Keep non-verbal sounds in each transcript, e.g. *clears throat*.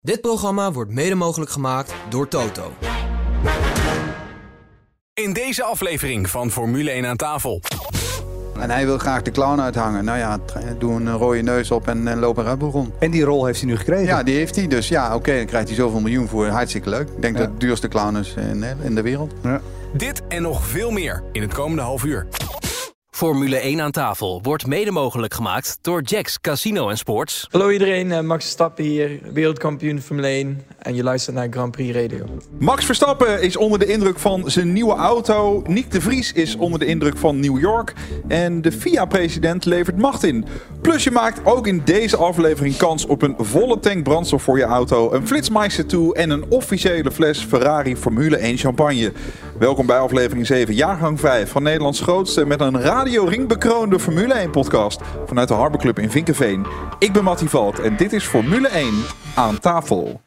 Dit programma wordt mede mogelijk gemaakt door Toto. In deze aflevering van Formule 1 aan tafel. En hij wil graag de clown uithangen. Nou ja, doe een rode neus op en, en loop een Red Bull rond. En die rol heeft hij nu gekregen. Ja, die heeft hij. Dus ja, oké, dan krijgt hij zoveel miljoen voor. Hartstikke leuk. Ik denk Ja. dat het duurste clown is in, in de wereld. Ja. Dit en nog veel meer in het komende half uur. Formule 1 aan tafel wordt mede mogelijk gemaakt door Jacks Casino Sports. Hallo iedereen, eh, Max Verstappen hier, wereldkampioen Formule 1 en je luistert naar Grand Prix Radio. Max Verstappen is onder de indruk van zijn nieuwe auto. Nick de Vries is onder de indruk van New York. En de FIA-president levert macht in. Plus je maakt ook in deze aflevering kans op een volle tank brandstof voor je auto. Een Flitsmeister 2 en een officiële fles Ferrari Formule 1 champagne. Welkom bij aflevering 7, jaargang 5 van Nederlands grootste met een Radio Ring bekroonde Formule 1 podcast. Vanuit de Harbor Club in Vinkenveen. Ik ben Mattie Valk en dit is Formule 1 aan tafel.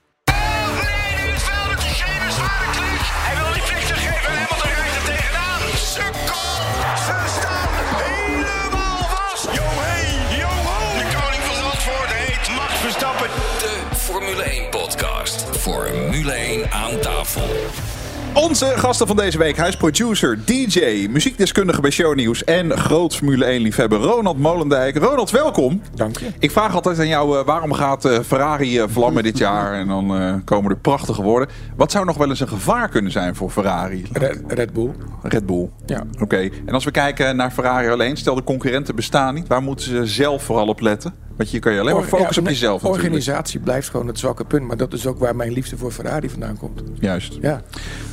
De koning van Zandvoort heet Max Verstappen. De Formule 1 podcast. Formule 1 aan tafel. Onze gasten van deze week, hij is producer, DJ, muziekdeskundige bij Shownieuws en groot Formule 1 liefhebber Ronald Molendijk. Ronald, welkom. Dank je. Ik vraag altijd aan jou, eh, waarom gaat eh, Ferrari eh, vlammen dit jaar? En dan komen er prachtige woorden. Wat zou nog wel eens een gevaar kunnen zijn voor Ferrari? Red, Red Bull. Red Bull. Ja. Oké, en als we kijken naar Ferrari alleen, stel de concurrenten bestaan niet. Waar moeten ze zelf vooral op letten? Want je kan je alleen maar focussen ja, op jezelf natuurlijk. Organisatie blijft gewoon het zwakke punt, maar dat is ook waar mijn liefde voor Ferrari vandaan komt. Juist. Ja.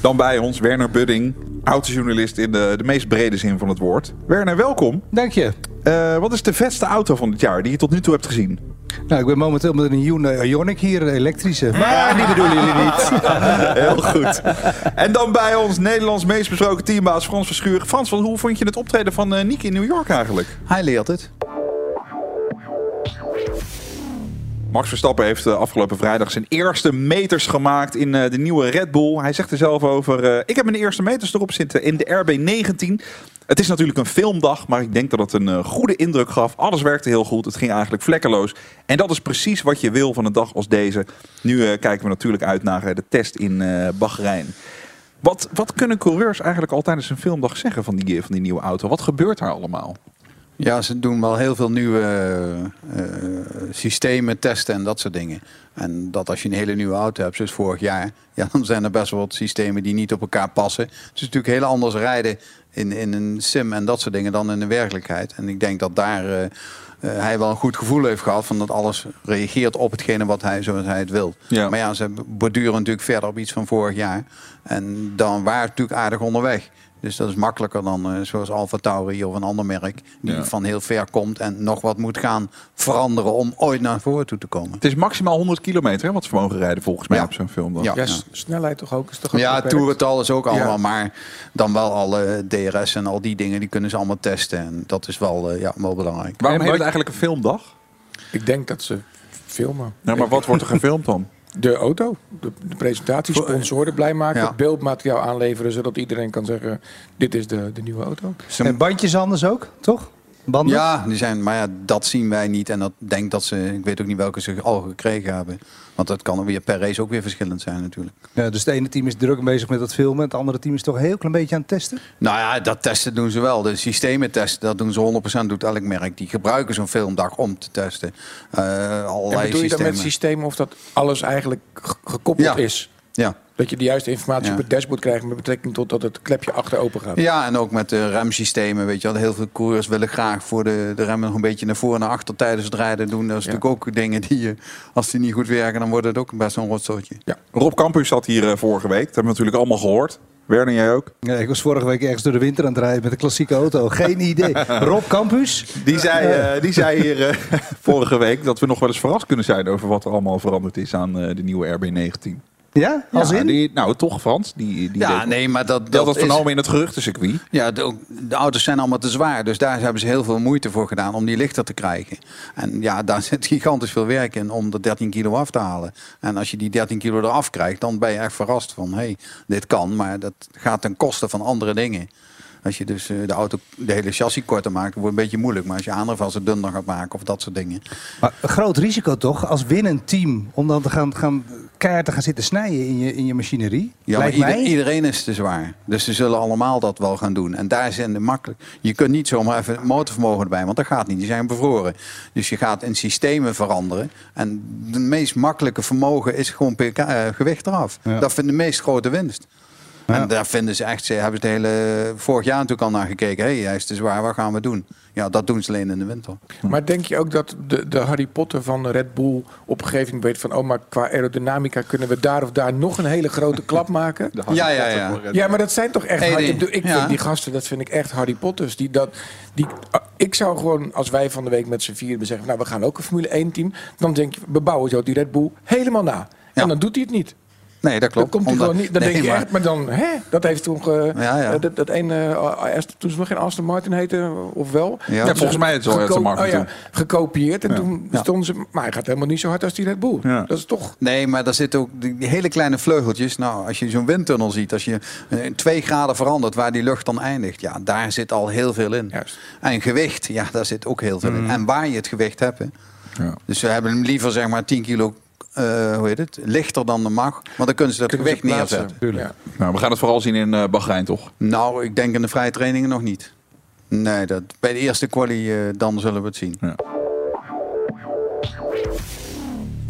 Dan bij ons Werner Budding, autojournalist in de, de meest brede zin van het woord. Werner, welkom. Dank je. Eh, wat is de vetste auto van dit jaar die je tot nu toe hebt gezien? Nou, ik ben momenteel met een Hyundai Ioniq hier, een elektrische. Maar die bedoelen jullie niet. *laughs* Heel goed. En dan bij ons Nederlands meest besproken teambaas Frans Verschuur. Frans, wat- hoe vond je het optreden van Nick in New York eigenlijk? Hij leert het. Max Verstappen heeft eh, afgelopen vrijdag zijn eerste meters gemaakt in eh, de nieuwe Red Bull. Hij zegt er zelf over, eh, ik heb mijn eerste meters erop zitten in de RB19. Het is natuurlijk een filmdag, maar ik denk dat het een goede indruk gaf. Alles werkte heel goed, het ging eigenlijk vlekkeloos. En dat is precies wat je wil van een dag als deze. Nu kijken we natuurlijk uit naar de test in Bahrein. Wat, wat kunnen coureurs eigenlijk al tijdens een filmdag zeggen van die, van die nieuwe auto? Wat gebeurt daar allemaal? Ja, ze doen wel heel veel nieuwe eh, systemen, testen en dat soort dingen. En dat als je een hele nieuwe auto hebt, zoals vorig jaar, ja, dan zijn er best wel wat systemen die niet op elkaar passen. Het is natuurlijk heel anders rijden in, in een sim en dat soort dingen dan in de werkelijkheid. En ik denk dat daar eh, eh, hij wel een goed gevoel heeft gehad van dat alles reageert op hetgene wat hij zoals hij het wil. Ja. Maar ja, ze borduren natuurlijk verder op iets van vorig jaar. En dan waren ze natuurlijk aardig onderweg. Dus dat is makkelijker dan eh, zoals Alfa Tauri of een ander merk. Die Ja. van heel ver komt en nog wat moet gaan veranderen om ooit naar voren toe te komen. Het is maximaal 100 kilometer hè, wat ze mogen rijden volgens mij Ja. op zo'n filmdag. Ja. Ja, snelheid toch ook? Is toch ook Ja, toerental is ook allemaal, Ja. maar dan wel alle DRS en al die dingen, die kunnen ze allemaal testen. En dat is wel, eh, ja, wel belangrijk. Waarom En heet het eigenlijk een filmdag? Ik denk dat ze filmen. Nou, maar wat wordt er *laughs* gefilmd dan? De auto, de, de presentatie, sponsoren blij maken, Ja. het beeldmateriaal aanleveren, zodat iedereen kan zeggen, dit is de, de nieuwe auto. En bandjes anders ook, toch? Banden? Ja, die zijn, maar ja, dat zien wij niet. En dat denk dat ze, ik weet ook niet welke ze al gekregen hebben. Want dat kan weer per race ook weer verschillend zijn natuurlijk. Ja, dus het ene team is druk bezig met dat filmen. Het andere team is toch een heel klein beetje aan het testen. Nou ja, dat testen doen ze wel. De systemen testen, dat doen ze 100%. Doet elk merk. Die gebruiken zo'n filmdag om te testen. Eh En bedoel je dan systemen. met systeem of dat alles eigenlijk ge- gekoppeld Ja. is? Ja. Dat je de juiste informatie Ja. op het dashboard krijgt met betrekking tot dat het klepje achter open gaat. ja, en ook met de remsystemen. Weet je wel. Heel veel coureurs willen graag voor de, de remmen nog een beetje naar voren en naar achter tijdens het rijden doen. Dat is Ja. natuurlijk ook dingen die, je- als die niet goed werken, dan wordt het ook best een rotzootje. Rob Campus zat hier eh, vorige week. Dat hebben we natuurlijk allemaal gehoord. Werner, jij ook? Ja, ik was vorige week ergens door de winter aan het rijden met een klassieke auto. Geen idee. *laughs* Rob Campus. Die zei, eh, die zei hier eh, *laughs* vorige week dat we nog wel eens verrast kunnen zijn over wat er allemaal veranderd is aan eh, de nieuwe RB19. Ja, als Ja, in? die, nou, toch Frans. Die, die Ja, deed- nee, maar dat, dat dat is... vernomen in het geruchtencircuit. Ja, de, auto's zijn allemaal te zwaar. Dus daar hebben ze heel veel moeite voor gedaan om die lichter te krijgen. En ja, daar *laughs* zit gigantisch veel werk in om de 13 kilo af te halen. En als je die 13 kilo eraf krijgt, dan ben je echt verrast van... hé, hey, dit kan, maar dat gaat ten koste van andere dingen. Als je dus eh, de auto, de hele chassis korter maakt, wordt het een beetje moeilijk. Maar als je aandrijfwassen dunner gaat maken of dat soort dingen. Maar een groot risico toch, als winnend team, om dan te gaan, gaan keihard te gaan zitten snijden in je, in je machinerie? Ja, maar ieder- iedereen is te zwaar. Dus ze zullen allemaal dat wel gaan doen. En daar zijn de makkelijk. Je kunt niet zomaar even motorvermogen erbij, want dat gaat niet. Die zijn bevroren. Dus je gaat in systemen veranderen. En de meest makkelijke vermogen is gewoon pk, eh, gewicht eraf. Ja. Dat vindt de meest grote winst. Ja. En daar vinden ze echt, ze hebben ze het hele vorig jaar natuurlijk al naar gekeken. Hé, hey, hij is te zwaar, wat gaan we doen? Ja, dat doen ze alleen in de winter. Maar denk je ook dat de, de Harry Potter van Red Bull op een gegeven moment weet van... oh, maar qua aerodynamica kunnen we daar of daar nog een hele grote klap *laughs* maken? Ja, ja, ja. Ja, maar dat zijn toch echt... Hey, Harry- die- ik, ja. vind die gasten, dat vind ik echt Harry Potters. Die dat, die, ik zou gewoon, als wij van de week met z'n vieren zeggen... nou, we gaan ook een Formule 1 team. Dan denk je, we bouwen zo die Red Bull helemaal na. Ja. En dan doet hij het niet. Nee, dat klopt. Dan komt hij Omdat- gewoon niet. Dan *laughs* Nee, denk je maar- echt, maar dan, hè? Dat heeft toen ge, Ja, ja. eh, dat, dat ene, eh, Aston- toen ze nog geen Aston Martin heette, of wel? Ja, Ja, volgens mij is het wel Geko- Aston Martin oh toen. gekopieerd. En toen stonden ze... Maar hij gaat helemaal niet zo hard als die Red Bull. Ja. Dat is toch... Nee, maar daar zitten ook die die hele kleine vleugeltjes. Nou, als je zo'n windtunnel ziet, als je eh, twee graden verandert waar die lucht dan eindigt, ja, daar zit al heel veel in. Juist. En gewicht, ja, daar zit ook heel veel in. En waar je het gewicht hebt. Hè. Ja. Dus we hebben hem liever zeg maar 10 kilo, eh, hoe heet het, lichter dan de mag. Want dan kunnen ze dat Kunnen neerzetten. Ja. Nou, we gaan het vooral zien in eh Bahrein, toch? Nou, ik denk in de vrije trainingen nog niet. Nee, dat, bij de eerste quali, eh, dan zullen we het zien. Ja,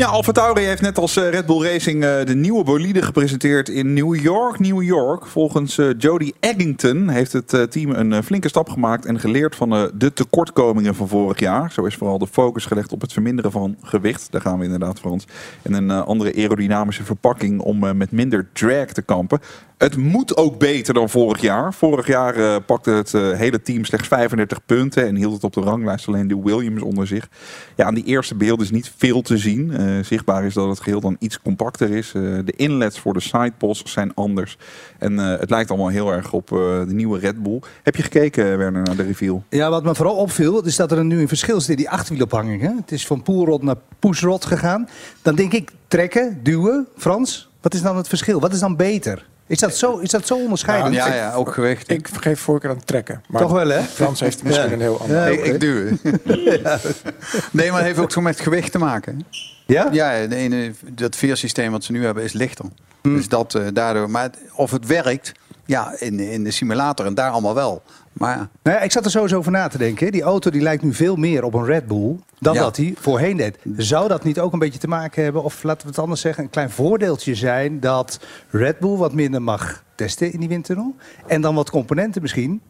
Alfa Tauri heeft net als eh, Red Bull Racing eh, de nieuwe bolide gepresenteerd in New York, New York. Volgens eh, Jody Eggington heeft het team een flinke stap gemaakt en geleerd van de tekortkomingen van vorig jaar. Zo is vooral de focus gelegd op het verminderen van gewicht. Daar gaan we inderdaad, Frans. En een andere aerodynamische verpakking om met minder drag te kampen. Het moet ook beter dan vorig jaar. Vorig jaar pakte het hele team slechts 35 punten en hield het op de ranglijst alleen de Williams onder zich. Ja, aan die eerste beelden is niet veel te zien. Zichtbaar is dat het geheel dan iets compacter is. Eh, de inlets voor de sidepods zijn anders. En eh, het lijkt allemaal heel erg op eh, de nieuwe Red Bull. Heb je gekeken, Werner, naar de reveal? Ja, wat me vooral opviel, is dat er nu een verschil zit in die achterwielophanging. Hè? Het is van poolrod naar pushrod gegaan. Dan denk ik trekken, duwen. Frans, wat is dan het verschil? Wat is dan beter? Is dat zo, is dat zo onderscheidend? Ja, ja, ook gewicht. Ik geef voorkeur aan het trekken. Maar Toch wel, hè? Frans heeft *laughs* misschien Ja. een heel ander... Ja. Ik, duw. *laughs* *laughs* Nee, maar het heeft ook zo met gewicht te maken. Ja? Ja, de ene, dat veersysteem wat ze nu hebben is lichter. Hmm. Dus dat eh, daardoor. Maar of het werkt, ja, in, in de simulator en daar allemaal wel. Maar ja, Nou ja, ik zat er sowieso over na te denken. Die auto die lijkt nu veel meer op een Red Bull dan Ja. dat hij voorheen deed. Zou dat niet ook een beetje te maken hebben, of laten we het anders zeggen, een klein voordeeltje zijn dat Red Bull wat minder mag testen in die windtunnel? En dan wat componenten misschien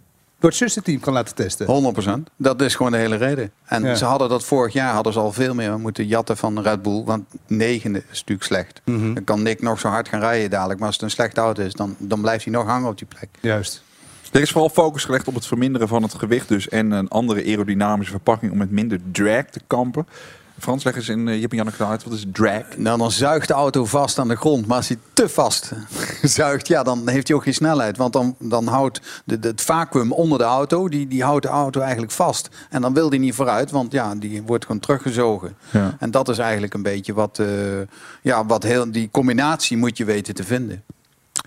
door het zusterteam kan laten testen? 100%. Dat is gewoon de hele reden. En Ja. ze hadden dat vorig jaar hadden ze al veel meer moeten jatten van Red Bull. Want negende is natuurlijk slecht. Mhm. Dan kan Nick nog zo hard gaan rijden dadelijk. Maar als het een slechte auto is, dan, dan blijft hij nog hangen op die plek. Juist. Er is vooral focus gelegd op het verminderen van het gewicht dus. En een andere aerodynamische verpakking om met minder drag te kampen. Frans, leg eens in uh, Jip en Janneke uit. Wat is drag? Nou, dan zuigt de auto vast aan de grond. Maar als hij te vast *laughs* zuigt, ja, dan heeft hij ook geen snelheid. Want dan, dan houdt de, de- het vacuüm onder de auto, die, die houdt de auto eigenlijk vast. En dan wil die niet vooruit, want ja, die wordt gewoon teruggezogen. Ja. En dat is eigenlijk een beetje wat, eh, ja, wat heel, die combinatie moet je weten te vinden.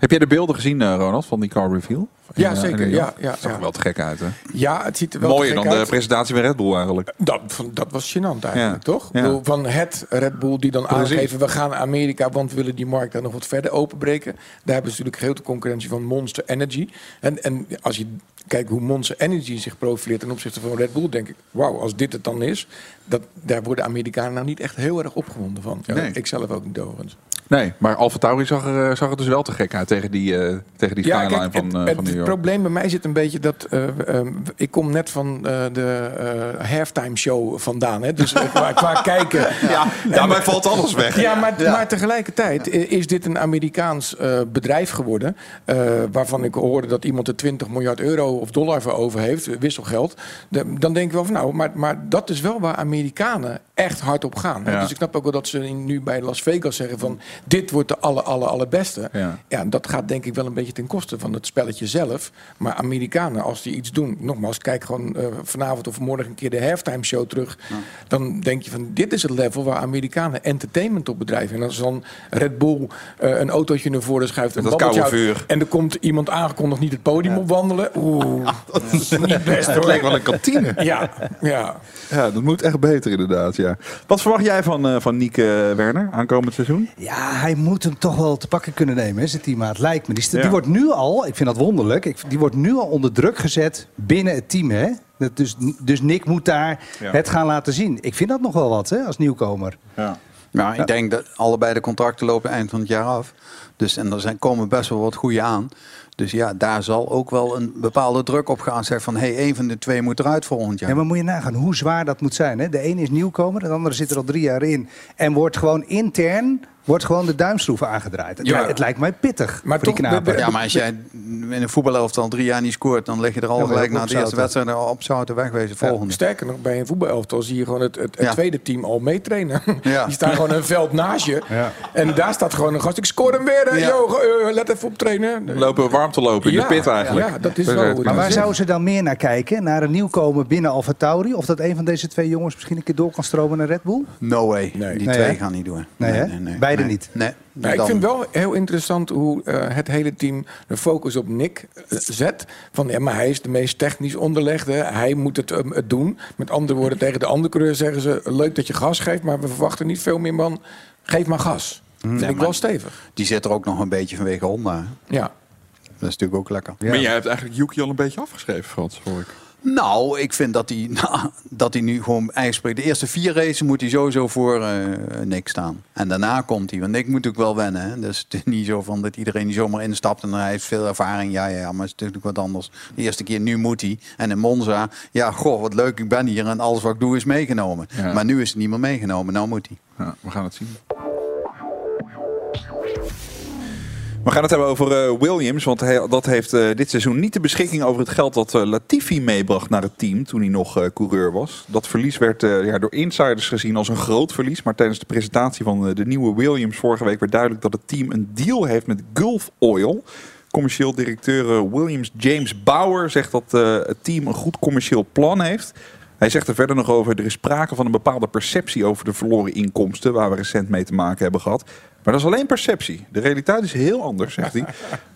Heb jij de beelden gezien, eh, Ronald, van die car reveal? Ja, In, eh, zeker. in York? Ja, ja, Zag er wel te gek uit, hè? Ja, het ziet er wel te Mooier gek dan de uit. presentatie bij Red Bull eigenlijk. Dat, van- dat was gênant eigenlijk, toch? Bedoel, Van het Red Bull die dan Precies. aangeven... we gaan naar Amerika, want we willen die markt daar nog wat verder openbreken. Daar hebben ze natuurlijk grote concurrentie van Monster Energy. En, en als je kijkt hoe Monster Energy zich profileert... ten opzichte van Red Bull, denk ik... wauw, als dit het dan is... Dat, daar worden Amerikanen nou niet echt heel erg opgewonden van. Nee. Ik zelf ook niet overigens. Nee, maar Alfa Tauri zag er, eh, zag er dus wel te gek uit tegen die, eh, tegen die skyline kijk, van, eh, het van New York. Probleem bij mij zit een beetje dat... eh, ehm, ik kom net van eh, de eh, halftime show vandaan. Hè? Dus qua, qua *laughs* kijken... Ja, daarbij valt alles weg. Ja, maar, maar tegelijkertijd is dit een Amerikaans bedrijf geworden. waarvan ik hoorde dat iemand er 20 miljard euro of dollar voor over heeft, wisselgeld. De- dan denk ik wel van nou, maar, maar dat is wel waar Amerikanen echt hard op gaan. Ja. Dus ik snap ook wel dat ze nu bij Las Vegas zeggen van dit wordt de aller, aller, allerbeste. Ja. Ja, dat gaat denk ik wel een beetje ten koste van het spelletje zelf. Zelf. Maar Amerikanen, als die iets doen... Nogmaals, kijk gewoon eh, vanavond of morgen een keer de halftime show terug. Dan denk je van, dit is het level waar Amerikanen entertainment op bedrijven. En als dan Red Bull eh, een autootje naar voren schuift... Een babbeltje koude uit- vuur. En er komt iemand aangekondigd niet het podium opwandelen. Oeh, *laughs* dat is niet best Het lijkt wel een kantine. *laughs* Ja, ja. Ja, dat moet echt beter inderdaad, ja. Wat verwacht jij van, eh van Niek Werner aankomend seizoen? Ja, hij moet hem toch wel te pakken kunnen nemen, hè, zijn teammaat. Lijkt me. Ja. die wordt nu al, ik vind dat wonderlijk, ik, die wordt nu al onder druk gezet binnen het team. Hè? Dat dus, dus Nick moet daar Ja. het gaan laten zien. Ik vind dat nog wel wat hè, als nieuwkomer. Ja. Nou, ik denk dat allebei de contracten lopen eind van het jaar af. Dus en er zijn, komen best wel wat goede aan. Dus ja, daar zal ook wel een bepaalde druk op gaan. Zeg van, hé, hey, één van de twee moet eruit volgend jaar. Ja, maar moet je nagaan hoe zwaar dat moet zijn. Hè? De ene is nieuwkomer, de andere zit er al drie jaar in. En wordt gewoon intern wordt gewoon de duimschroeven aangedraaid. Het, Ja. li- het lijkt mij pittig Maar voor die toch, Ja, maar als jij in een voetbalelftal drie jaar niet scoort, dan leg je er al gelijk na de eerste wedstrijd op zouten wegwezen. Ja, Volgende. sterker nog, bij een voetbalelftal zie je gewoon het, het, het Ja. tweede team al meetrainen. Ja. *laughs* Die staan gewoon een veld naast je. Ja. En daar staat gewoon een gast. Ik scoor hem weer. hè. Ja. Yo, eh, let even op trainen. Lopen warm te lopen in Ja, de pit eigenlijk. Ja, dat is het Maar waar is. zouden ze dan meer naar kijken? Naar een nieuwkomer binnen Alfa Tauri? Of dat een van deze twee jongens misschien een keer door kan stromen naar Red Bull? No way. Nee. Die Nee, twee hè? gaan niet door. Nee, hè? Beide nee. niet. Nee. Ja, ik vind wel heel interessant hoe eh, het hele team de focus op Nick eh, zet. Van ja, maar hij is de meest technisch onderlegde. Hij moet het, eh, het doen. Met andere woorden, tegen de andere coureur zeggen ze: leuk dat je gas geeft, maar we verwachten niet veel meer man. Geef maar gas. Vind ik wel stevig. Die zit er ook nog een beetje vanwege Honda. Ja. Dat is natuurlijk ook lekker. Maar jij hebt eigenlijk Yuki al een beetje afgeschreven, Frans, hoor ik. Nou, ik vind dat hij, *laughs* nou, dat hij nu gewoon eigenlijk spreekt. De eerste vier races moet hij sowieso voor eh, Nick staan. En daarna komt hij. Want Nick moet natuurlijk wel wennen. Hè? Dus het is niet zo van dat iedereen die zomaar instapt en hij heeft veel ervaring. Ja, ja, ja, maar het is natuurlijk wat anders. De eerste keer, nu moet hij. En in Monza, ja, goh, wat leuk, ik ben hier en alles wat ik doe is meegenomen. Ja. Maar nu is het niet meer meegenomen, nou moet hij. Ja, we gaan het zien. We gaan het hebben over eh, Williams, want dat heeft eh, dit seizoen niet de beschikking over het geld dat eh, Latifi meebracht naar het team toen hij nog coureur was. Dat verlies werd ja, door insiders gezien als een groot verlies, maar tijdens de presentatie van de nieuwe Williams vorige week werd duidelijk dat het team een deal heeft met Gulf Oil. Commercieel directeur Williams James Bauer zegt dat het team een goed commercieel plan heeft. Hij zegt er verder nog over, er is sprake van een bepaalde perceptie over de verloren inkomsten, waar we recent mee te maken hebben gehad. Maar dat is alleen perceptie. De realiteit is heel anders, zegt hij.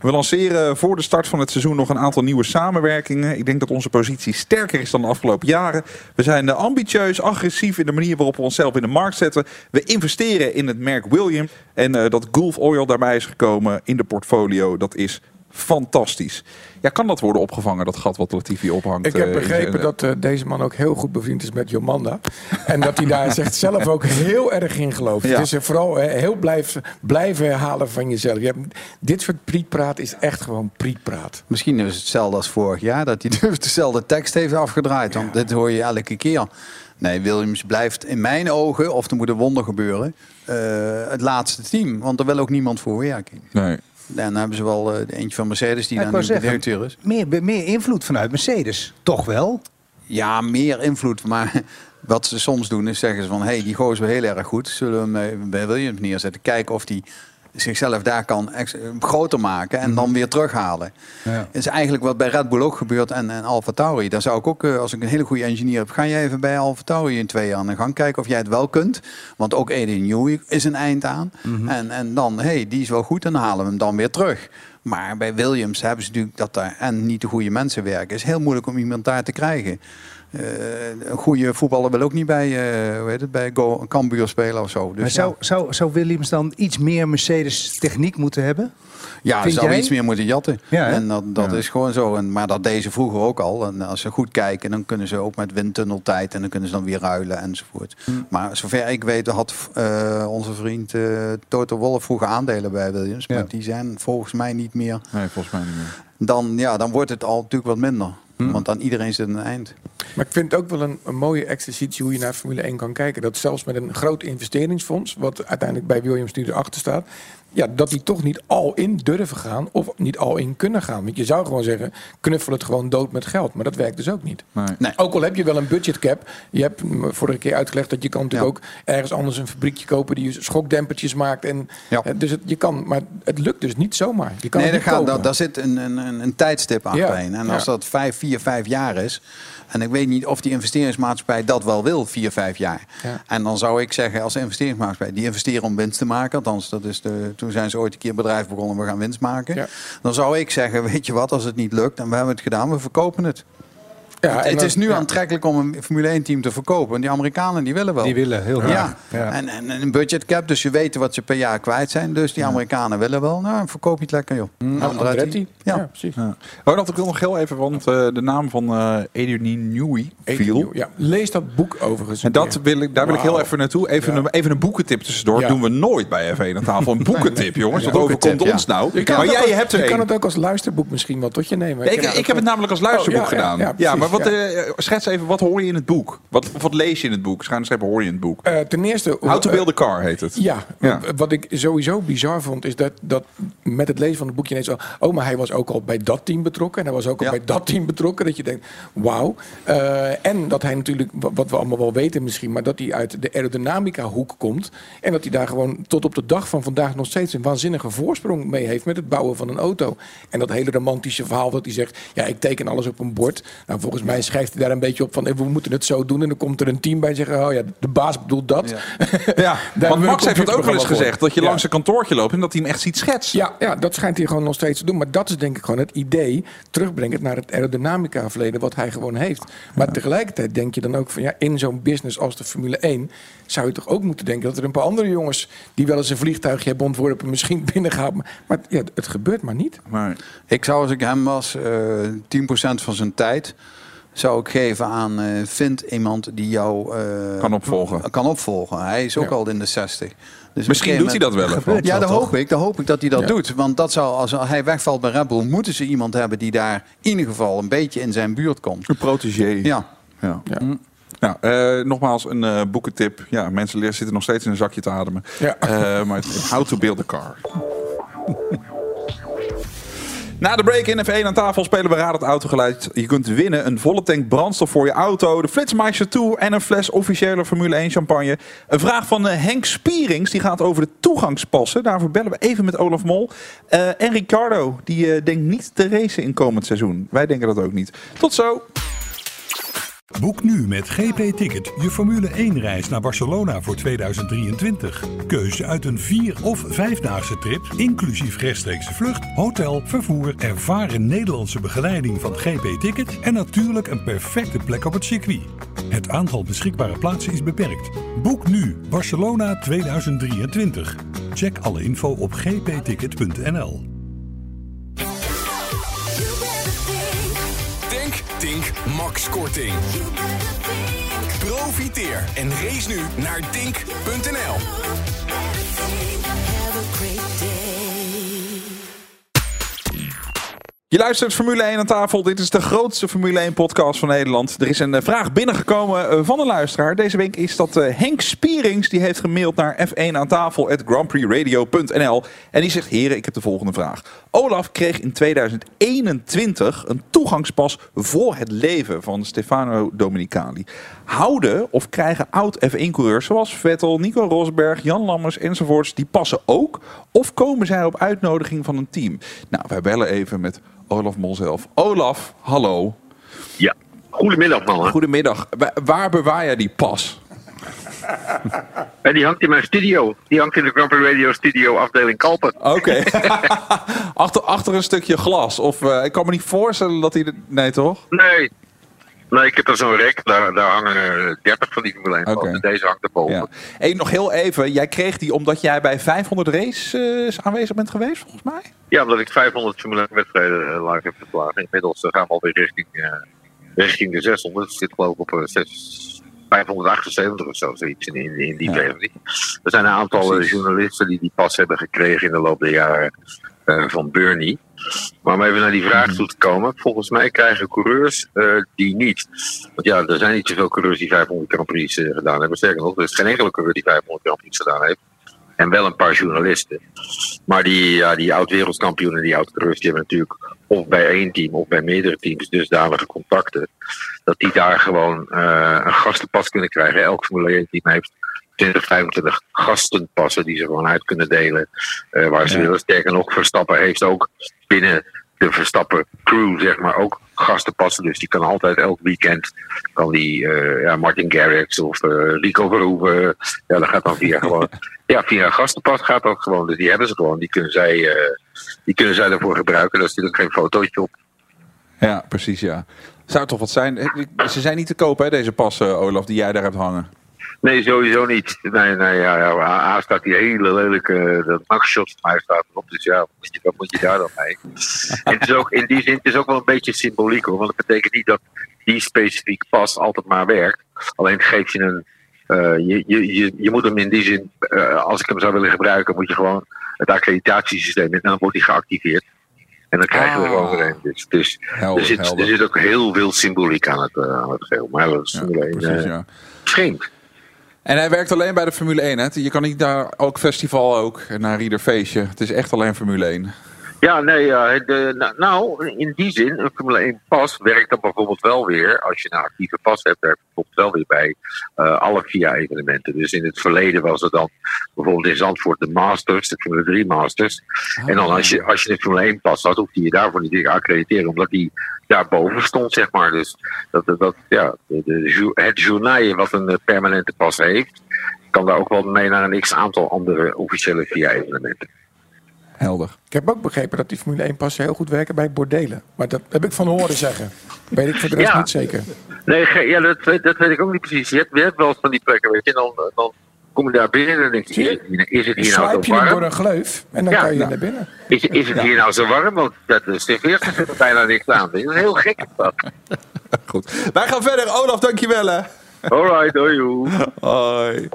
We lanceren voor de start van het seizoen nog een aantal nieuwe samenwerkingen. Ik denk dat onze positie sterker is dan de afgelopen jaren. We zijn ambitieus, agressief in de manier waarop we onszelf in de markt zetten. We investeren in het merk William. En eh, dat Gulf Oil daarbij is gekomen in de portfolio, dat is fantastisch. Ja, kan dat worden opgevangen, dat gat wat Latifi ophangt? Ik heb eh, begrepen dat eh, deze man ook heel goed bevriend is met Jomanda. *laughs* en dat hij daar zegt zelf ook heel erg in gelooft. Ja. Dus vooral heel blijf, blijven herhalen van jezelf. Je hebt, dit soort prietpraat is echt gewoon prietpraat. Misschien is het hetzelfde als vorig jaar, dat hij *laughs* dus dezelfde tekst heeft afgedraaid. Want dit hoor je elke keer. Nee, Williams blijft in mijn ogen, of er moet een wonder gebeuren, eh, het laatste team. Want er wil ook niemand voor werken. Nee. Dan hebben ze wel eh, eentje van Mercedes die Ja, wou nu de directeur is. Meer, meer invloed vanuit Mercedes. Toch wel? Ja, meer invloed. Maar *laughs* wat ze soms doen is zeggen ze van... hé, hey, die gozer is heel erg goed. Zullen we hem eh, bij Williams neerzetten? Kijken of die zichzelf daar kan groter maken en dan weer terughalen. Ja. Is eigenlijk wat bij Red Bull ook gebeurt en, en Alfa Tauri. Daar zou ik ook, eh, als ik een hele goede engineer heb... ga jij even bij Alfa Tauri in twee jaar aan de gang kijken of jij het wel kunt. Want ook Adrian Newey is een eind aan. en, en dan, hé, hey, die is wel goed, dan halen we hem dan weer terug. Maar bij Williams hebben ze natuurlijk dat daar en niet de goede mensen werken. Het is heel moeilijk om iemand daar te krijgen. Eh, een goede voetballer wil ook niet bij, eh hoe heet het, bij Go, Cambuur spelen of zo. Dus maar zou, ja, zou, zou Williams dan iets meer Mercedes techniek moeten hebben? ja vind zou jij? iets meer moeten jatten. Ja, en dat, dat is gewoon zo. En, maar dat deze vroeger ook al. En als ze goed kijken, dan kunnen ze ook met windtunneltijd en dan kunnen ze dan weer ruilen enzovoort. Hm. Maar zover ik weet had eh, onze vriend eh Toto Wolff vroeger aandelen bij Williams. Ja. Maar die zijn volgens mij niet meer. nee, volgens mij niet meer. Dan, ja, dan wordt het al natuurlijk wat minder. Hm. Want aan iedereen zit een eind. Maar ik vind het ook wel een, een mooie exercitie hoe je naar Formule 1 kan kijken. Dat zelfs met een groot investeringsfonds, wat uiteindelijk bij Williams nu erachter staat, ja, dat die toch niet al in durven gaan of niet al in kunnen gaan. Want je zou gewoon zeggen, knuffel het gewoon dood met geld. Maar dat werkt dus ook niet. Nee. Ook al heb je wel een budgetcap. Je hebt me vorige keer uitgelegd dat je kan natuurlijk ook ergens anders een fabriekje kopen die schokdempertjes maakt. En, Ja. dus het, je kan, maar het lukt dus niet zomaar. Je kan nee, daar, niet gaat, kopen. daar, zit een, een, een, een tijdstip achterheen. En als ja. dat vijf, vier, vijf jaar is. En ik weet niet of die investeringsmaatschappij dat wel wil, vier, vijf jaar. Ja. En dan zou ik zeggen, als investeringsmaatschappij, die investeren om winst te maken. Althans, dat is de, toen zijn ze ooit een keer een bedrijf begonnen, we gaan winst maken. Ja. Dan zou ik zeggen, *laughs* weet je wat, als het niet lukt en we hebben het gedaan, we verkopen het. Ja, en het is nu ja. aantrekkelijk om een Formule 1 team te verkopen. En die Amerikanen die willen wel. Die willen heel graag. Ja. En, en, en een budgetcap, dus je weet wat ze per jaar kwijt zijn. Dus die Amerikanen willen wel. Nou, verkoop je het lekker, joh. Nou, Andretti. Ja, Ja. precies. Ja. Ronald, ik wil nog heel even, want eh, de naam van eh Adrian Newey viel. Ja, lees dat boek overigens. En dat wil ik, daar wil ik heel even naartoe. Even, Ja. een, even een boekentip tussendoor. Ja. doen we nooit bij F1 aan tafel. Een boekentip, jongens. Ja, Wat overkomt ons nou? Je kan Maar jij hebt er Je kan het ook als luisterboek misschien wel tot je nemen. Ik, heb het namelijk als luisterboek gedaan. ja, maar wat, ja. eh, schets even, wat hoor je in het boek? Wat, wat lees je in het boek? Streep hoor je in het boek. Eh, ten eerste... How to eh, build a car heet het. Ja, Ja. wat ik sowieso bizar vond, is dat, dat met het lezen van het boekje ineens zo... Oh, maar hij was ook al bij dat team betrokken. En hij was ook al bij dat team betrokken. Dat je denkt, wauw. En dat hij natuurlijk, wa- wat we allemaal wel weten misschien... maar dat hij uit de aerodynamica hoek komt. En dat hij daar gewoon tot op de dag van vandaag nog steeds... een waanzinnige voorsprong mee heeft met het bouwen van een auto. En dat hele romantische verhaal dat hij zegt... ja, ik teken alles op een bord. Nou, volgens mij schrijft hij daar een beetje op van... eh, we moeten het zo doen. En dan komt er een team bij en zeggen... oh ja, de baas bedoelt dat. Ja, *laughs* want Max heeft het ook wel eens gezegd. Dat je Ja. langs een kantoortje loopt en dat hij hem echt ziet schetsen. Ja, ja, dat schijnt hij gewoon nog steeds te doen. Maar dat is denk ik gewoon het idee. Terugbrengen naar het aerodynamica verleden wat hij gewoon heeft. Maar tegelijkertijd denk je dan ook van ja, in zo'n business als de Formule 1 zou je toch ook moeten denken dat er een paar andere jongens die wel eens een vliegtuigje hebben ontworpen *laughs* misschien binnengaan. Maar, maar ja, het gebeurt maar niet. Maar, Ik zou als ik hem was, eh 10% van zijn tijd zou ik geven aan eh vind iemand die jou eh, Kan opvolgen. Kan opvolgen. Hij is ook Ja. al in de 60. Dus misschien doet hij dat wel even. Ja, dat hoop ik. Dat hoop ik dat hij dat Ja. doet. Want dat zou, als hij wegvalt bij Red Bull, moeten ze iemand hebben die daar in ieder geval een beetje in zijn buurt komt. Een protégé. Ja. Ja. Ja. Nou, eh, nogmaals een eh, boekentip. Ja, mensen zitten nog steeds in een zakje te ademen. Ja. Eh, maar het- how to build a car. Na de break in F1 aan tafel spelen we Raad het Autogeluid. Je kunt winnen een volle tank brandstof voor je auto, de Flitsmeister 2 en een fles officiële Formule 1 champagne. Een vraag van eh, Henk Spierings, die gaat over de toegangspassen. Daarvoor bellen we even met Olaf Mol. Eh, en Ricardo, die eh, denkt niet te racen in komend seizoen. Wij denken dat ook niet. Tot zo! Boek nu met GP Ticket je Formule 1 reis naar Barcelona voor 2023. Keuze uit een 4 of 5-daagse trip, inclusief rechtstreekse vlucht, hotel, vervoer, ervaren Nederlandse begeleiding van GP Ticket en natuurlijk een perfecte plek op het circuit. Het aantal beschikbare plaatsen is beperkt. Boek nu Barcelona 2023. Check alle info op gpticket.nl. Tink, Max Korting. Profiteer en race nu naar tink.nl. Je luistert Formule 1 aan tafel. Dit is de grootste Formule 1 podcast van Nederland. Er is een eh, vraag binnengekomen eh, van een luisteraar. Deze week is dat eh, Henk Spierings. Die heeft gemaild naar f1 aan tafel. En die zegt, heren, ik heb de volgende vraag. Olaf kreeg in 2021 een toegangspas voor het leven van Stefano Domenicali. Houden of krijgen oud F1-coureurs zoals Vettel, Nico Rosberg, Jan Lammers enzovoorts, die passen ook? Of komen zij op uitnodiging van een team? Nou, wij bellen even met Olaf Mol zelf. Olaf, hallo. Ja, goedemiddag mannen. Goedemiddag. Wa- Waar bewaar jij die pas? En die hangt in mijn studio. Die hangt in de Grand Prix Radio studio afdeling Kalpen. Oké. *laughs* achter, achter een stukje glas. Of eh, ik kan me niet voorstellen dat hij... de- Nee, toch? Nee. Nee, ik heb er zo'n rek. Daar, daar hangen er 30 van die Formule 1 Oké. En deze hangt erboven. Ja. Hey, nog heel even. Jij kreeg die omdat jij bij 500 races aanwezig bent geweest, volgens mij? Ja, omdat ik 500 Formule 1 wedstrijden eh, live heb geslagen. Inmiddels eh, gaan we alweer richting, eh, richting de 600. Het zit geloof ik op eh, zes- 578 of zo, zoiets in, in, in die Ja. Er zijn een aantal eh, Precies. journalisten die die pas hebben gekregen in de loop der jaren. eh, van Bernie. Maar om even naar die vraag toe te komen. Volgens mij krijgen coureurs eh, die niet. Want ja, er zijn niet zoveel coureurs die 500 Grand Prix gedaan hebben. Sterker nog, er is geen enkele coureur die 500 Grand Prix gedaan heeft. En wel een paar journalisten. Maar die, ja, die oud-wereldkampioenen, die oud-coureurs, die hebben natuurlijk of bij één team of bij meerdere teams dusdanige contacten. Dat die daar gewoon eh, een gastenpas kunnen krijgen. Elk Formule 1 team heeft 20, 25 gastenpassen die ze gewoon uit kunnen delen. eh, waar ze Ja. willen. Sterker nog, Verstappen heeft ook binnen de Verstappen crew, zeg maar, ook gastenpassen. Dus die kan altijd elk weekend, kan die eh, ja, Martin Garrix of Rico Verhoeven. Ja, dat gaat dan via *laughs* gewoon, ja, via een gastenpas gaat dat gewoon. Dus die hebben ze gewoon. Die kunnen zij, eh, die kunnen zij daarvoor gebruiken. Daar zit ook geen fotootje op. Ja, precies, ja. Zou toch wat zijn? Eh, Ze zijn niet te koop, hè, deze passen, Olaf, die jij daar hebt hangen. Nee, sowieso niet. Nee, nee, ja, ja. A staat die hele lelijke, dat Max-shot van mij staat erop. Dus ja, wat moet je, wat moet je daar dan mee? en het is ook, in die zin, het is ook wel een beetje symboliek hoor. Want het betekent niet dat die specifiek pas altijd maar werkt. Alleen geef je een, eh, je, je, je, je moet hem in die zin, eh, als ik hem zou willen gebruiken, moet je gewoon het accreditatiesysteem. En dan wordt hij geactiveerd. En dan krijgen we er gewoon weer een. Dus, dus Helder, er, zit, er ook heel veel symboliek aan het, eh, aan het geheel. Maar dat is Formule 1 precies, eh, ja. vreemd. En hij werkt alleen bij de Formule 1, hè? Je kan niet daar ook festival ook, naar ieder feestje. Het is echt alleen Formule 1. Ja, nee, ja, de, nou, in die zin, een Formule 1 pas werkt dan bijvoorbeeld wel weer, als je een actieve pas hebt, werkt het bijvoorbeeld wel weer bij eh, alle VIA-evenementen. Dus in het verleden was er dan bijvoorbeeld in Zandvoort de Masters, de Formule 3 Masters. en dan als je, als je een Formule 1 pas had, hoefde je daarvoor niet te accrediteren, omdat die daarboven stond, zeg maar. Dus dat, dat, ja, de, het journaal wat een eh, permanente pas heeft, kan daar ook wel mee naar een x-aantal andere officiële VIA-evenementen. Helder. Ik heb ook begrepen dat die Formule 1 passen heel goed werken bij bordelen. Maar dat heb ik van horen zeggen. Weet ik voor de rest Ja. niet zeker. Nee, ge- ja, dat, weet- dat weet ik ook niet precies. Je hebt, je hebt wel eens van die plekken, weet je, dan, dan kom je daar binnen en dan denk je, is het hier- is het Dan hier nou slijp zo je hem door warm? een gleuf en dan Ja, kan je nou. naar binnen. Is, is het Ja. hier nou zo warm? Want dat is serveert er bijna niks aan. Dat is heel gek. dat. *laughs* Goed. Wij gaan verder. Olaf, dankjewel hè. Alright, hoi. Hoi.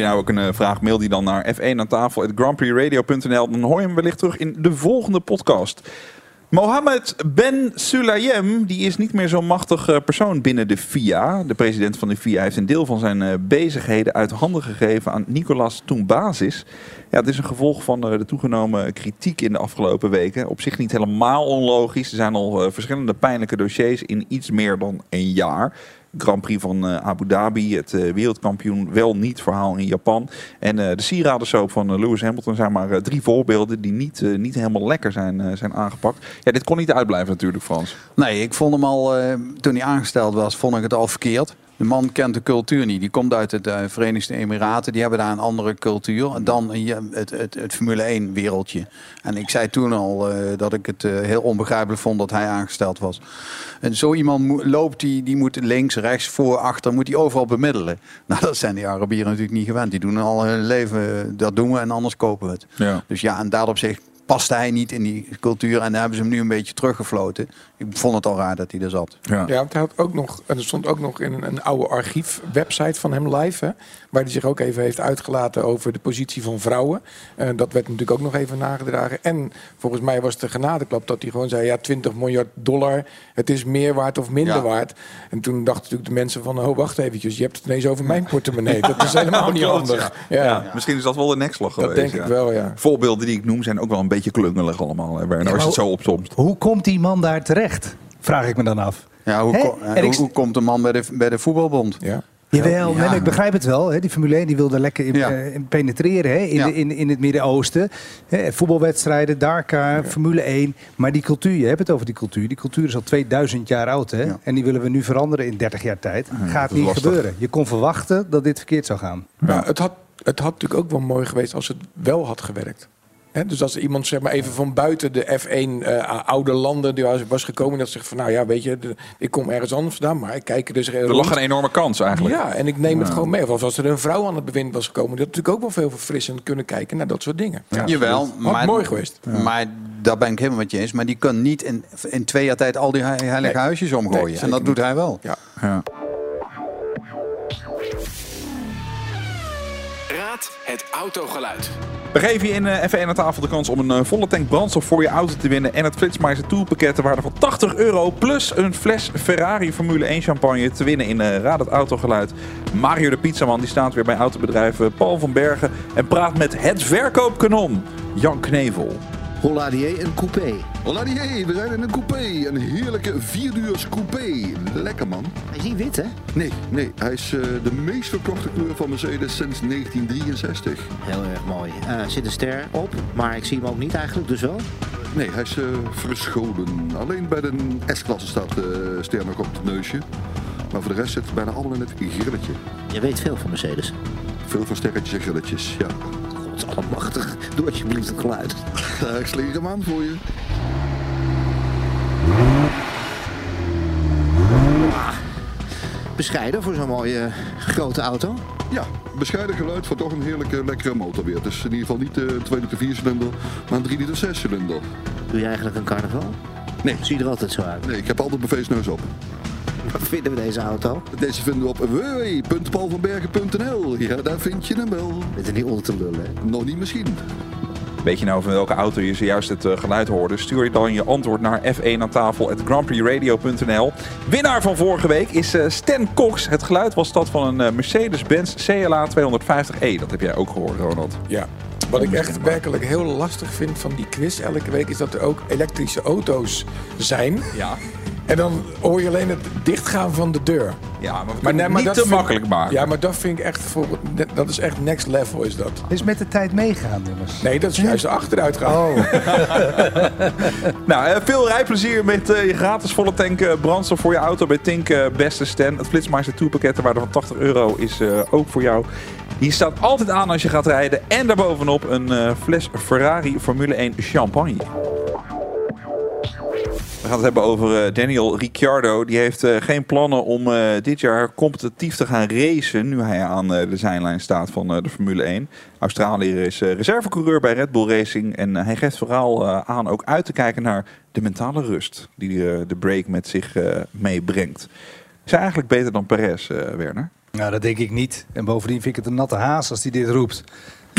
Je nou ook een eh, vraag, mail die dan naar f1 aan tafel. Dan hoor je hem wellicht terug in de volgende podcast. Mohammed Ben Sulayem die is niet meer zo'n machtig eh, persoon binnen de FIA. De president van de FIA heeft een deel van zijn eh, bezigheden uit handen gegeven aan Nicolas Toumbasis. Ja, het is een gevolg van de toegenomen kritiek in de afgelopen weken. Op zich niet helemaal onlogisch. Er zijn al verschillende pijnlijke dossiers in iets meer dan een jaar. Grand Prix van eh, Abu Dhabi, het eh, wereldkampioen wel niet verhaal in Japan. En eh, de sieradensoap van Lewis Hamilton zijn maar drie voorbeelden die niet, niet helemaal lekker zijn, zijn aangepakt. Ja, dit kon niet uitblijven natuurlijk, Frans. Nee, ik vond hem al, toen hij aangesteld was, vond ik het al verkeerd. De man kent de cultuur niet. Die komt uit de Verenigde Emiraten. Die hebben daar een andere cultuur dan het, het, het Formule 1 wereldje. En ik zei toen al eh, dat ik het eh, heel onbegrijpelijk vond dat hij aangesteld was. En zo iemand loopt, die, die moet links, rechts, voor, achter, moet hij overal bemiddelen. *laughs* Nou, dat zijn die Arabieren natuurlijk niet gewend. Die doen al hun leven, eh, dat doen we en anders kopen we het. Ja. Dus ja, en daarop zich paste hij niet in die cultuur. En daar hebben ze hem nu een beetje teruggefloten. Ik vond het al raar dat hij er zat. Ja. Ja, want hij had ook nog, en er stond ook nog in een, een oude archief-website van hem live. Hè, waar hij zich ook even heeft uitgelaten over de positie van vrouwen. Eh, dat werd natuurlijk ook nog even nagedragen. En volgens mij was een genadeklap dat hij gewoon zei: ja, 20 miljard dollar, het is meer waard of minder Ja. waard. En toen dachten natuurlijk de mensen van: oh, wacht eventjes, je hebt het ineens over mijn portemonnee. Dat is helemaal *laughs* niet handig. Ja. Ja. Ja, Misschien is dat wel de nekslag Dat geweest. denk ik wel, ja. Voorbeelden die ik noem zijn ook wel een beetje klungelig allemaal. Hè, Werner, als je het zo opsomt. Hoe komt die man daar terecht? Vraag ik me dan af. Ja, hoe, hoe, ik- hoe komt de man bij de, bij de voetbalbond? Ja. Jawel, Ja. ik begrijp het wel. Hè. Die Formule 1 die wilde lekker in, Ja. eh, in penetreren hè, in, Ja. de- in, in het Midden-Oosten. Hè, Voetbalwedstrijden, Dakar, Formule 1. Maar die cultuur, je hebt het over die cultuur. Die cultuur is al 2000 jaar oud. Hè? Ja. En die willen we nu veranderen in 30 jaar tijd. Gaat niet lastig. gebeuren. Je kon verwachten dat dit verkeerd zou gaan. Ja, het, had, het had natuurlijk ook wel mooi geweest als het wel had gewerkt. Dus als iemand zeg maar, even van buiten de F1 eh, oude landen die was, was gekomen... dat zegt van, nou ja, weet je, de- ik kom ergens anders vandaan... maar ik kijk er dus Er lag een enorme kans eigenlijk. Ja, en ik neem het gewoon mee. Of als er een vrouw aan het bewind was gekomen... dat natuurlijk ook wel veel verfrissend kunnen kijken naar dat soort dingen. Ja, Jawel, Had maar, mooi geweest. maar daar ben ik helemaal met je eens. Maar die kan niet in, in twee jaar tijd al die he- heilige Nee. huisjes omgooien. Nee, en dat doet hij wel. Ja. Het autogeluid. We geven je in eh, F1 aan tafel de kans om een eh, volle tank brandstof voor je auto te winnen. En het Flitsmeister Toolpakket ter waarde van 80 euro. Plus een fles Ferrari Formule 1 champagne te winnen in eh, Raad het Autogeluid. Mario de Pizzaman die staat weer bij autobedrijf eh, Paul van Bergen. En praat met het verkoopkanon Jan Knevel. Holladier een coupé. Holladier, we zijn in een coupé. Een heerlijke vierduurs coupé. Lekker man. Hij is niet wit, hè? Nee, nee. Hij is eh, de meest verkochte kleur van Mercedes sinds 1963. Heel erg mooi. Eh, Er zit een ster op, maar ik zie hem ook niet eigenlijk, dus wel. Nee, hij is eh, verscholen. Alleen bij de S-klasse staat de ster nog op het neusje. Maar voor de rest zit het bijna allemaal in het grilletje. Je weet veel van Mercedes. Veel van sterretjes en grilletjes, ja. Allemachtig, doe alsjeblieft het geluid. Ja, ik slinger hem aan voor je. Bescheiden voor zo'n mooie grote auto. Ja, bescheiden geluid voor toch een heerlijke, lekkere motor weer. Het is in ieder geval niet de 2 liter 4 cilinder, maar een 3 liter 6 cilinder. Doe je eigenlijk een carnaval? Nee. Zie je er altijd zo uit? Nee, ik heb altijd mijn feestneus op. *laughs* Wat vinden we deze auto? Deze vinden we op www.paulvanbergen.nl. Ja, daar vind je hem wel. Dit is niet onder te lullen, hè? Nog niet misschien. Weet je nou van welke auto je zojuist het eh, geluid hoorde? Stuur je dan je antwoord naar f1 aan tafel grandprixradio.nl. Winnaar van vorige week is eh, Stan Cox. Het geluid was dat van een eh, Mercedes-Benz CLA 250e. Dat heb jij ook gehoord, Ronald. Ja. Wat ik echt werkelijk heel lastig vind van die quiz elke week is dat er ook elektrische auto's zijn. Ja. En dan hoor je alleen het dichtgaan van de deur. Ja, maar we niet te vind- makkelijk maken. Ja, maar dat vind ik echt voor, dat is echt next level is dat. Is met de tijd meegaan, jongens. Nee, dat is juist achteruit gaan. Oh. *laughs* Nou, eh, veel rijplezier met eh, je gratis volle tank eh, brandstof voor je auto bij Tink eh, Beste Stan. Het Flitsmeister tourpakket ter waarde van 80 euro is eh, ook voor jou. Hier staat altijd aan als je gaat rijden. En daarbovenop een eh, fles Ferrari Formule 1 champagne. Gaan het hebben over eh, Daniel Ricciardo. Die heeft eh, geen plannen om eh, dit jaar competitief te gaan racen. Nu hij aan de zijlijn staat van de Formule 1. Australiër is reservecoureur bij Red Bull Racing. En hij geeft vooral aan ook uit te kijken naar de mentale rust. Die de break met zich meebrengt. Is hij eigenlijk beter dan Perez, Werner? Nou, dat denk ik niet. En bovendien vind ik het een natte haas als hij dit roept.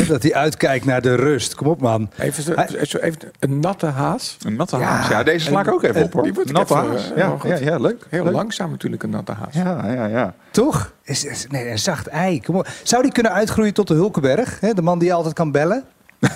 Dat hij uitkijkt naar de rust. Kom op, man. Even, zo- even, even een natte haas. Een natte haas. Ja, deze sla ik ook even op hoor. Die wordt Natte even, haas. eh, Ja, ja, ja, leuk. Heel Leuk. langzaam natuurlijk een natte haas. Ja, ja, ja. Toch? Is, is- nee, een zacht ei. Kom op. Zou die kunnen uitgroeien tot de Hulkenberg? Hè? De man die altijd kan bellen? *laughs*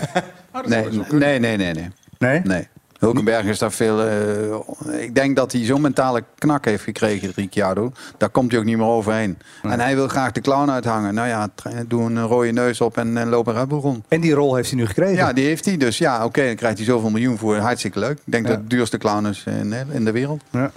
Nee, nee, nee, nee, nee. Nee? Nee. Hulkenberg is daar veel. eh, ik denk dat hij zo'n mentale knak heeft gekregen, Ricciardo. Daar komt hij ook niet meer overheen. En hij wil graag de clown uithangen. Nou ja, doe een rode neus op en, en loop een Bull rond. En die rol heeft hij nu gekregen. Ja, die heeft hij. Dus ja, oké, dan krijgt hij zoveel miljoen voor. Hartstikke leuk. Ik denk Ja. dat het duurste clown is in, in de wereld. Ja.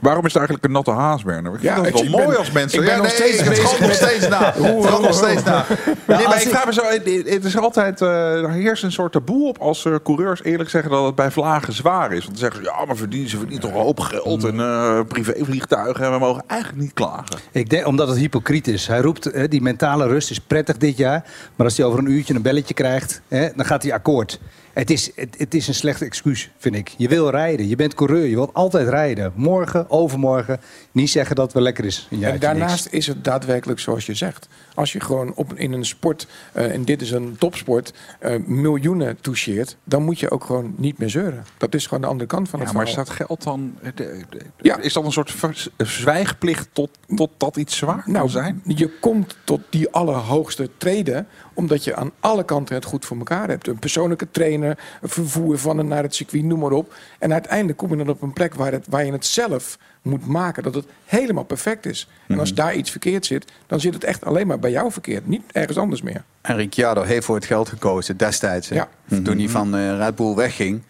Waarom is het eigenlijk een natte haas, Werner? Ik vind Ja, dat ik- wel mooi ben- als mensen... ik ben Ja, nog steeds het gaat nog *laughs* steeds na. Hoe- Het gaat nog steeds na. Nee, maar ik ik- vraag me zo... Het het is altijd... eh, er heerst een soort taboe op als eh, coureurs eerlijk zeggen dat het bij vlagen zwaar is. Want dan zeggen ze, ja, maar verdienen ze verdienen toch een hoop geld en eh, privévliegtuigen. En we mogen eigenlijk niet klagen. Ik denk, omdat het hypocriet is. Hij roept, hè, die mentale rust is prettig dit jaar. Maar als hij over een uurtje een belletje krijgt, hè, dan gaat hij akkoord. Het is, het, het is een slecht excuus, vind ik. Je wil rijden, je bent coureur, je wilt altijd rijden. Morgen, overmorgen, niet zeggen dat het wel lekker is. En daarnaast niks. is het daadwerkelijk zoals je zegt. Als je gewoon op, in een sport, eh, en dit is een topsport, eh, miljoenen toucheert, dan moet je ook gewoon niet meer zeuren. Dat is gewoon de andere kant van het Ja, maar staat geld dan... eh, de- de- Ja. Is dat een soort zwijgplicht tot, tot dat iets zwaar kan Nou, zijn? je komt tot die allerhoogste treden omdat je aan alle kanten het goed voor elkaar hebt. Een persoonlijke trainer, vervoer van en naar het circuit, noem maar op. En uiteindelijk kom je dan op een plek waar, het, waar je het zelf moet maken, dat het helemaal perfect is. En als daar iets verkeerd zit, dan zit het echt alleen maar bij jou verkeerd, niet ergens anders meer. En Ricciardo heeft voor het geld gekozen destijds. Toen hij van eh, Red Bull wegging,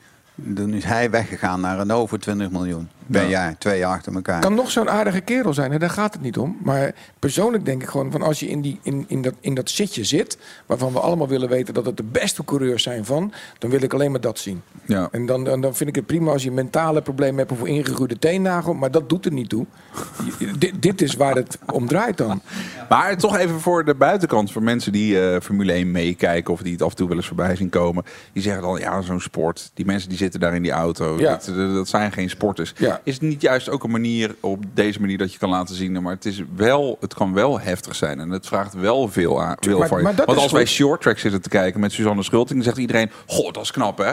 toen is hij weggegaan naar Renault voor 20 miljoen. Ja. jaar, twee jaar achter elkaar. kan nog zo'n aardige kerel zijn, hè, daar gaat het niet om. Maar persoonlijk denk ik gewoon van als je in, die, in, in, dat, in dat zitje zit, waarvan we allemaal willen weten dat het de beste coureurs zijn van, dan wil ik alleen maar dat zien. Ja. En dan, dan, dan vind ik het prima als je mentale problemen hebt of een ingegroeide teennagel, maar dat doet er niet toe. *laughs* Dit, dit is waar het om draait dan. Maar toch even voor de buitenkant, voor mensen die eh, Formule 1 meekijken of die het af en toe wel eens voorbij zien komen. Die zeggen dan, ja, zo'n sport. Die mensen die zitten daar in die auto. Ja. Dat, dat zijn geen sporters. Ja. Is het niet juist ook een manier op deze manier dat je kan laten zien, maar het, is wel, het kan wel heftig zijn en het vraagt wel veel, aan, veel Maar- van je. Want als wij short track zitten te kijken met Suzanne Schulting, dan zegt iedereen, goh, dat is knap hè.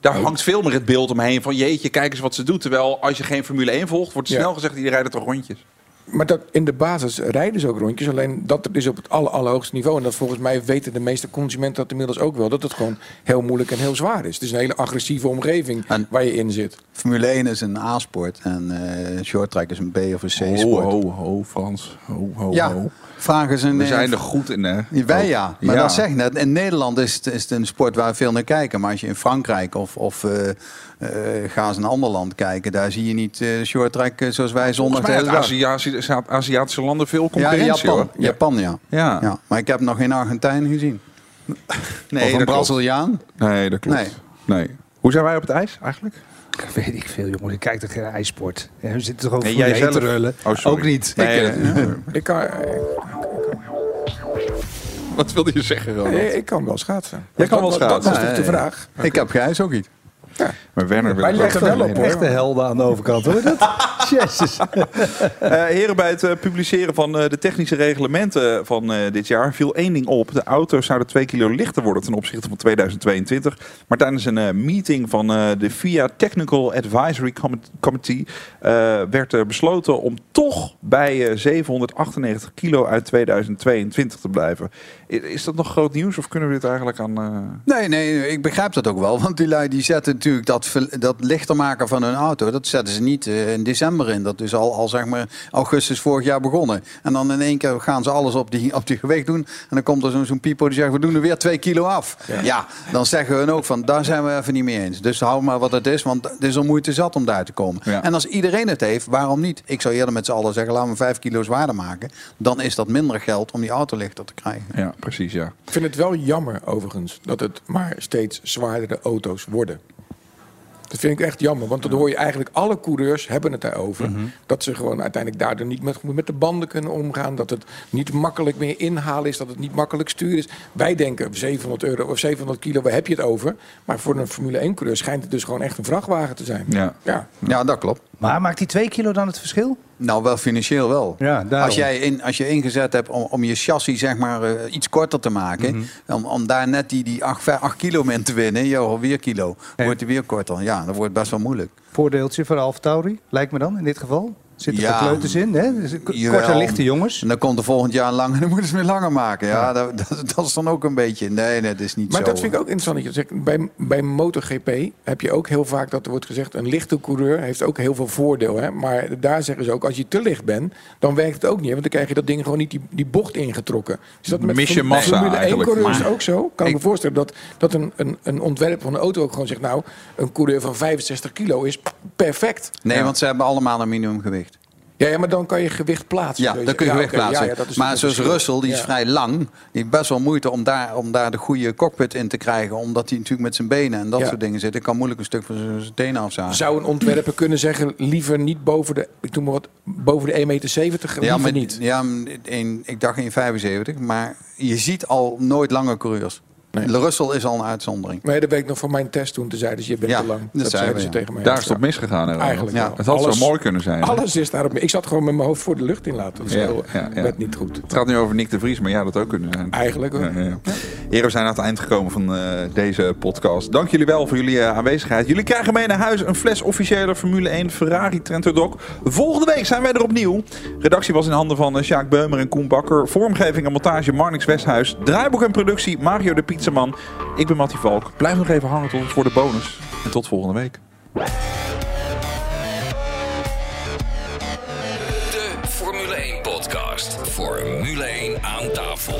Daar hangt veel meer het beeld omheen van jeetje, kijk eens wat ze doet. Terwijl als je geen Formule 1 volgt, wordt snel gezegd, die rijden toch rondjes. Maar dat, in de basis rijden ze ook rondjes. Alleen dat is op het aller, allerhoogste niveau. En dat volgens mij weten de meeste consumenten dat inmiddels ook wel. Dat het gewoon heel moeilijk en heel zwaar is. Het is een hele agressieve omgeving waar je in zit. Formule 1 is een A-sport en eh short track is een B of een Ho, C-sport. ho, ho, Frans. Ho, ho, Ja, ho. vraag eens een... We eh, zijn er goed in, hè? Wij ja, maar Ja. dat zeg ik net. In Nederland is het, is het een sport waar we veel naar kijken. Maar als je in Frankrijk of, of eh, eh, ga eens in een ander land kijken, daar zie je niet eh short track eh, zoals wij zondag Volgens de mij hele uit dag. Aziatische, Aziatische landen veel Ja, concurrentie, Japan. hoor. Japan, ja. Ja. ja. Maar ik heb nog geen Argentijn gezien. *laughs* Nee, of een klopt. Braziliaan. Nee, dat klopt. Nee. Nee. Hoe zijn wij op het ijs eigenlijk? Weet ik veel, jongen. Ik kijk toch geen ijsport. Ja, we zitten toch ook Nee, voor jij te rullen? Oh, ook niet. Nee, ik, ja. Ik kan, Wat wilde je zeggen, Ronald? nee, ik kan wel schaatsen. Jij kan wel Dat- dat- Dat schaatsen. was toch de vraag? Ik heb Gijs ook niet. Maar Werner wil ook wel wel op. Echte helden aan de overkant, hoor je dat? *laughs* Jezus. *laughs* Eh, heren, bij het eh, publiceren van eh, de technische reglementen van eh, dit jaar viel één ding op. De auto's zouden 2 kilo lichter worden ten opzichte van 2022. Maar tijdens een eh, meeting van eh, de FIA Technical Advisory Com- Committee eh, werd er besloten om toch bij eh, 798 kilo uit 2022 te blijven. Is dat nog groot nieuws of kunnen we dit eigenlijk aan... eh, Nee, nee, ik begrijp dat ook wel. Want die lui die zetten natuurlijk dat, dat lichter maken van hun auto. Dat zetten ze niet eh, in december in. Dat is al, al zeg maar augustus vorig jaar begonnen. En dan in één keer gaan ze alles op die, op die gewicht doen. En dan komt er zo'n zo'n pipo die zegt, we doen er weer twee kilo af. Ja. dan zeggen hun ook van, daar zijn we even niet mee eens. Dus hou maar wat het is, want het is al moeite zat om daar te komen. Ja. En als iedereen het heeft, waarom niet? Ik zou eerder met z'n allen zeggen, laten we vijf kilo zwaarder maken. Dan is dat minder geld om die auto lichter te krijgen. ja, precies, ja. Ik vind het wel jammer, overigens, dat het maar steeds zwaardere auto's worden. Dat vind ik echt jammer, want dan hoor je eigenlijk alle coureurs hebben het daarover. Mhm. Dat ze gewoon uiteindelijk daardoor niet met, met de banden kunnen omgaan. Dat het niet makkelijk meer inhalen is, dat het niet makkelijk sturen is. Wij denken 700 euro of 700 kilo, waar heb je het over? Maar voor een Formule 1 coureur schijnt het dus gewoon echt een vrachtwagen te zijn. Ja. Ja. Ja, dat klopt. Maar maakt die twee kilo dan het verschil? Nou, wel financieel wel. Ja, als, jij in, als je ingezet hebt om, om je chassis zeg maar, eh, iets korter te maken... om, om daar net die, die 8 kilo in te winnen, joh, weer kilo, wordt die weer korter. Ja, dat wordt best wel moeilijk. Voordeeltje voor Alfa Tauri, lijkt me dan in dit geval. Zitten Ja. kleuters in, hè? Dus. Korte, lichte jongens. En dan komt er volgend jaar lang en *laughs* dan moeten ze weer langer maken. Ja, Dat, dat, dat is dan ook een beetje... Nee, nee, dat is niet Maar zo. dat vind ik ook interessant. Dat je zegt, bij, bij MotoGP heb je ook heel vaak dat er wordt gezegd... een lichte coureur heeft ook heel veel voordeel. Hè? Maar daar zeggen ze ook, als je te licht bent... dan werkt het ook niet. Want dan krijg je dat ding gewoon niet die, die bocht ingetrokken. Is dat met Mis je massa Formule 1 eigenlijk. coureurs Maar- ook zo? Kan ik, me voorstellen dat, dat een, een, een ontwerp van een auto ook gewoon zegt... nou, een coureur van 65 kilo is perfect. Nee, ja. want ze hebben allemaal een minimumgewicht. Ja, ja, maar dan kan je gewicht plaatsen. Ja, Zo dan kun je ja, gewicht plaatsen. ja, maar zoals. Russell, die is vrij lang. Die heeft best wel moeite om daar, om daar de goede cockpit in te krijgen. Omdat hij natuurlijk met zijn benen en dat soort dingen zit. Ik kan moeilijk een stuk van zijn tenen afzagen. Zou een ontwerper *clears throat* kunnen zeggen, liever niet boven de, ik doe maar wat, boven de 1,70 meter, ja, maar niet. Ja, in, ik dacht in 75. Maar je ziet al nooit lange coureurs. Nee. Russell is al een uitzondering. Maar dat weet ik nog van mijn test toen. Toen zeiden ze, je bent Ja, te lang. dat Dat, zeiden zeiden we, ze ja. tegen mij. Daar is het op misgegaan. hè, Eigenlijk wel. Het had Alles- zo mooi kunnen zijn. hè? Alles is daarop. Ik zat gewoon met mijn hoofd voor de lucht in laten. Dat ja. werd niet goed. Het gaat nu over Nick de Vries, maar ja, dat ook kunnen zijn. Eigenlijk hoor. Ja, ja, ja. Heren, we zijn aan het eind gekomen van eh, deze podcast. Dank jullie wel voor jullie eh, aanwezigheid. Jullie krijgen mee naar huis een fles officiële Formule 1 Ferrari Trento Doc. Volgende week zijn wij er opnieuw. Redactie was in handen van eh, Sjaak Beumer en Koen Bakker. Vormgeving en montage Marnix Westhuis. Draaiboek en productie Mario de Pizzaman. Ik ben Mattie Valk. Blijf nog even hangen tot voor de bonus. En tot volgende week. De Formule 1 podcast. Formule 1 aan tafel.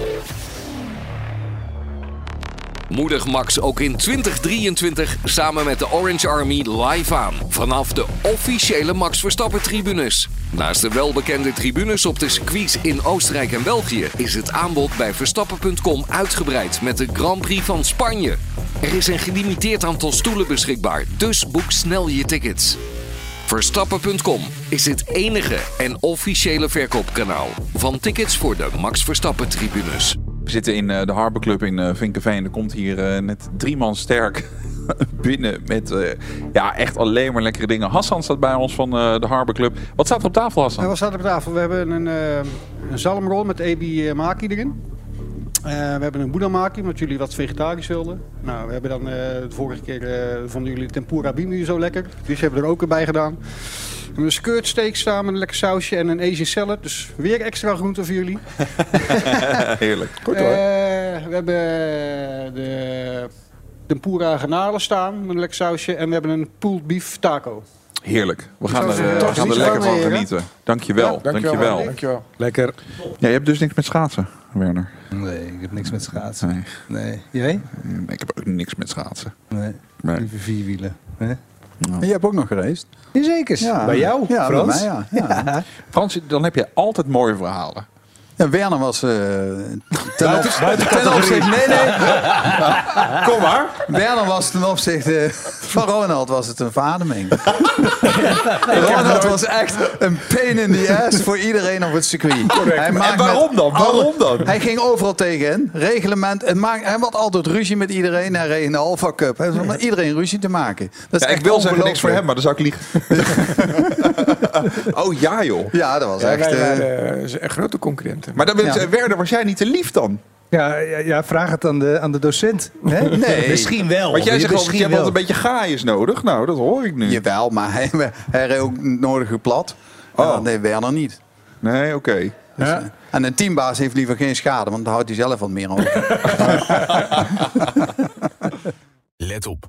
Moedig Max ook in 2023 samen met de Orange Army live aan. Vanaf de officiële Max Verstappen tribunes. Naast de welbekende tribunes op de circuits in Oostenrijk en België... is het aanbod bij Verstappen.com uitgebreid met de Grand Prix van Spanje. Er is een gelimiteerd aantal stoelen beschikbaar, dus boek snel je tickets. Verstappen.com is het enige en officiële verkoopkanaal van tickets voor de Max Verstappen tribunes. We zitten in eh, de Harbor Club in eh Vinkenveen. Er komt hier eh, net drie man sterk *laughs* binnen met ja, echt alleen maar lekkere dingen. Hassan staat bij ons van de Harbor Club. Wat staat er op tafel, Hassan? Wat staat er op tafel? We hebben een, eh een zalmrol met ebi maki erin. Eh, we hebben een boeddha omdat jullie wat vegetarisch wilden. Nou, we hebben dan eh, de vorige keer eh vonden jullie tempura bimu zo lekker. Dus hebben we er ook bij gedaan. We hebben een skirt steak staan met een lekker sausje en een Asian salad. Dus weer extra groente voor jullie. *laughs* Heerlijk. Goed Eh, hoor. we hebben de tempura garnalen staan met een lekker sausje. En we hebben een pulled beef taco. Heerlijk. We gaan er, we gaan er lekker van genieten. Dankjewel. Ja, dankjewel, dankjewel. dankjewel. Lekker. Ja, je hebt dus niks met schaatsen, Werner. Nee, ik heb niks met schaatsen. Nee. Nee. Jij? Ik heb ook niks met schaatsen. Nee. Nee. Liever vierwielen. Hè? En je hebt ook nog gereisd. Jazeker. Ja. Bij jou, Ja, bij Frans? mij, ja. Ja. Frans, dan heb je altijd mooie verhalen. Ja, Werner was eh ten, Buiten- op- buiten ten categorie. opzichte... Nee, nee. *laughs* Kom maar. Werner was ten opzichte van Ronald was het een verademing. *laughs* Ronald was echt een pain in the ass voor iedereen op het circuit. Correct. Hij En waarom dan? Waarom dan? Hij ging overal tegenin. Reglement. Het maakt, hij had altijd ruzie met iedereen. Hij reed in de Alpha Cup. Hij had met iedereen ruzie te maken. Dat is Ja, ik wil zeggen niks voor hem, maar dan zou ik liegen. *laughs* oh ja, joh. Ja, dat was Ja, echt... wij eh, eh, echt grote Maar dan wil ik Ja. zeggen, Werner, was jij niet te lief dan? Ja, ja, ja, vraag het aan de, aan de docent. Hè? *laughs* Nee. Misschien wel. Want jij zegt Misschien je hebt wel. altijd een beetje gaaiers nodig. Nou, dat hoor ik nu. Jawel, maar hij, hij reed ook nodig plat. Oh. Deed Werner niet. Nee, oké. Dus, eh, En een teambaas heeft liever geen schade, want daar houdt hij zelf wat meer over. *laughs* *laughs* Let op.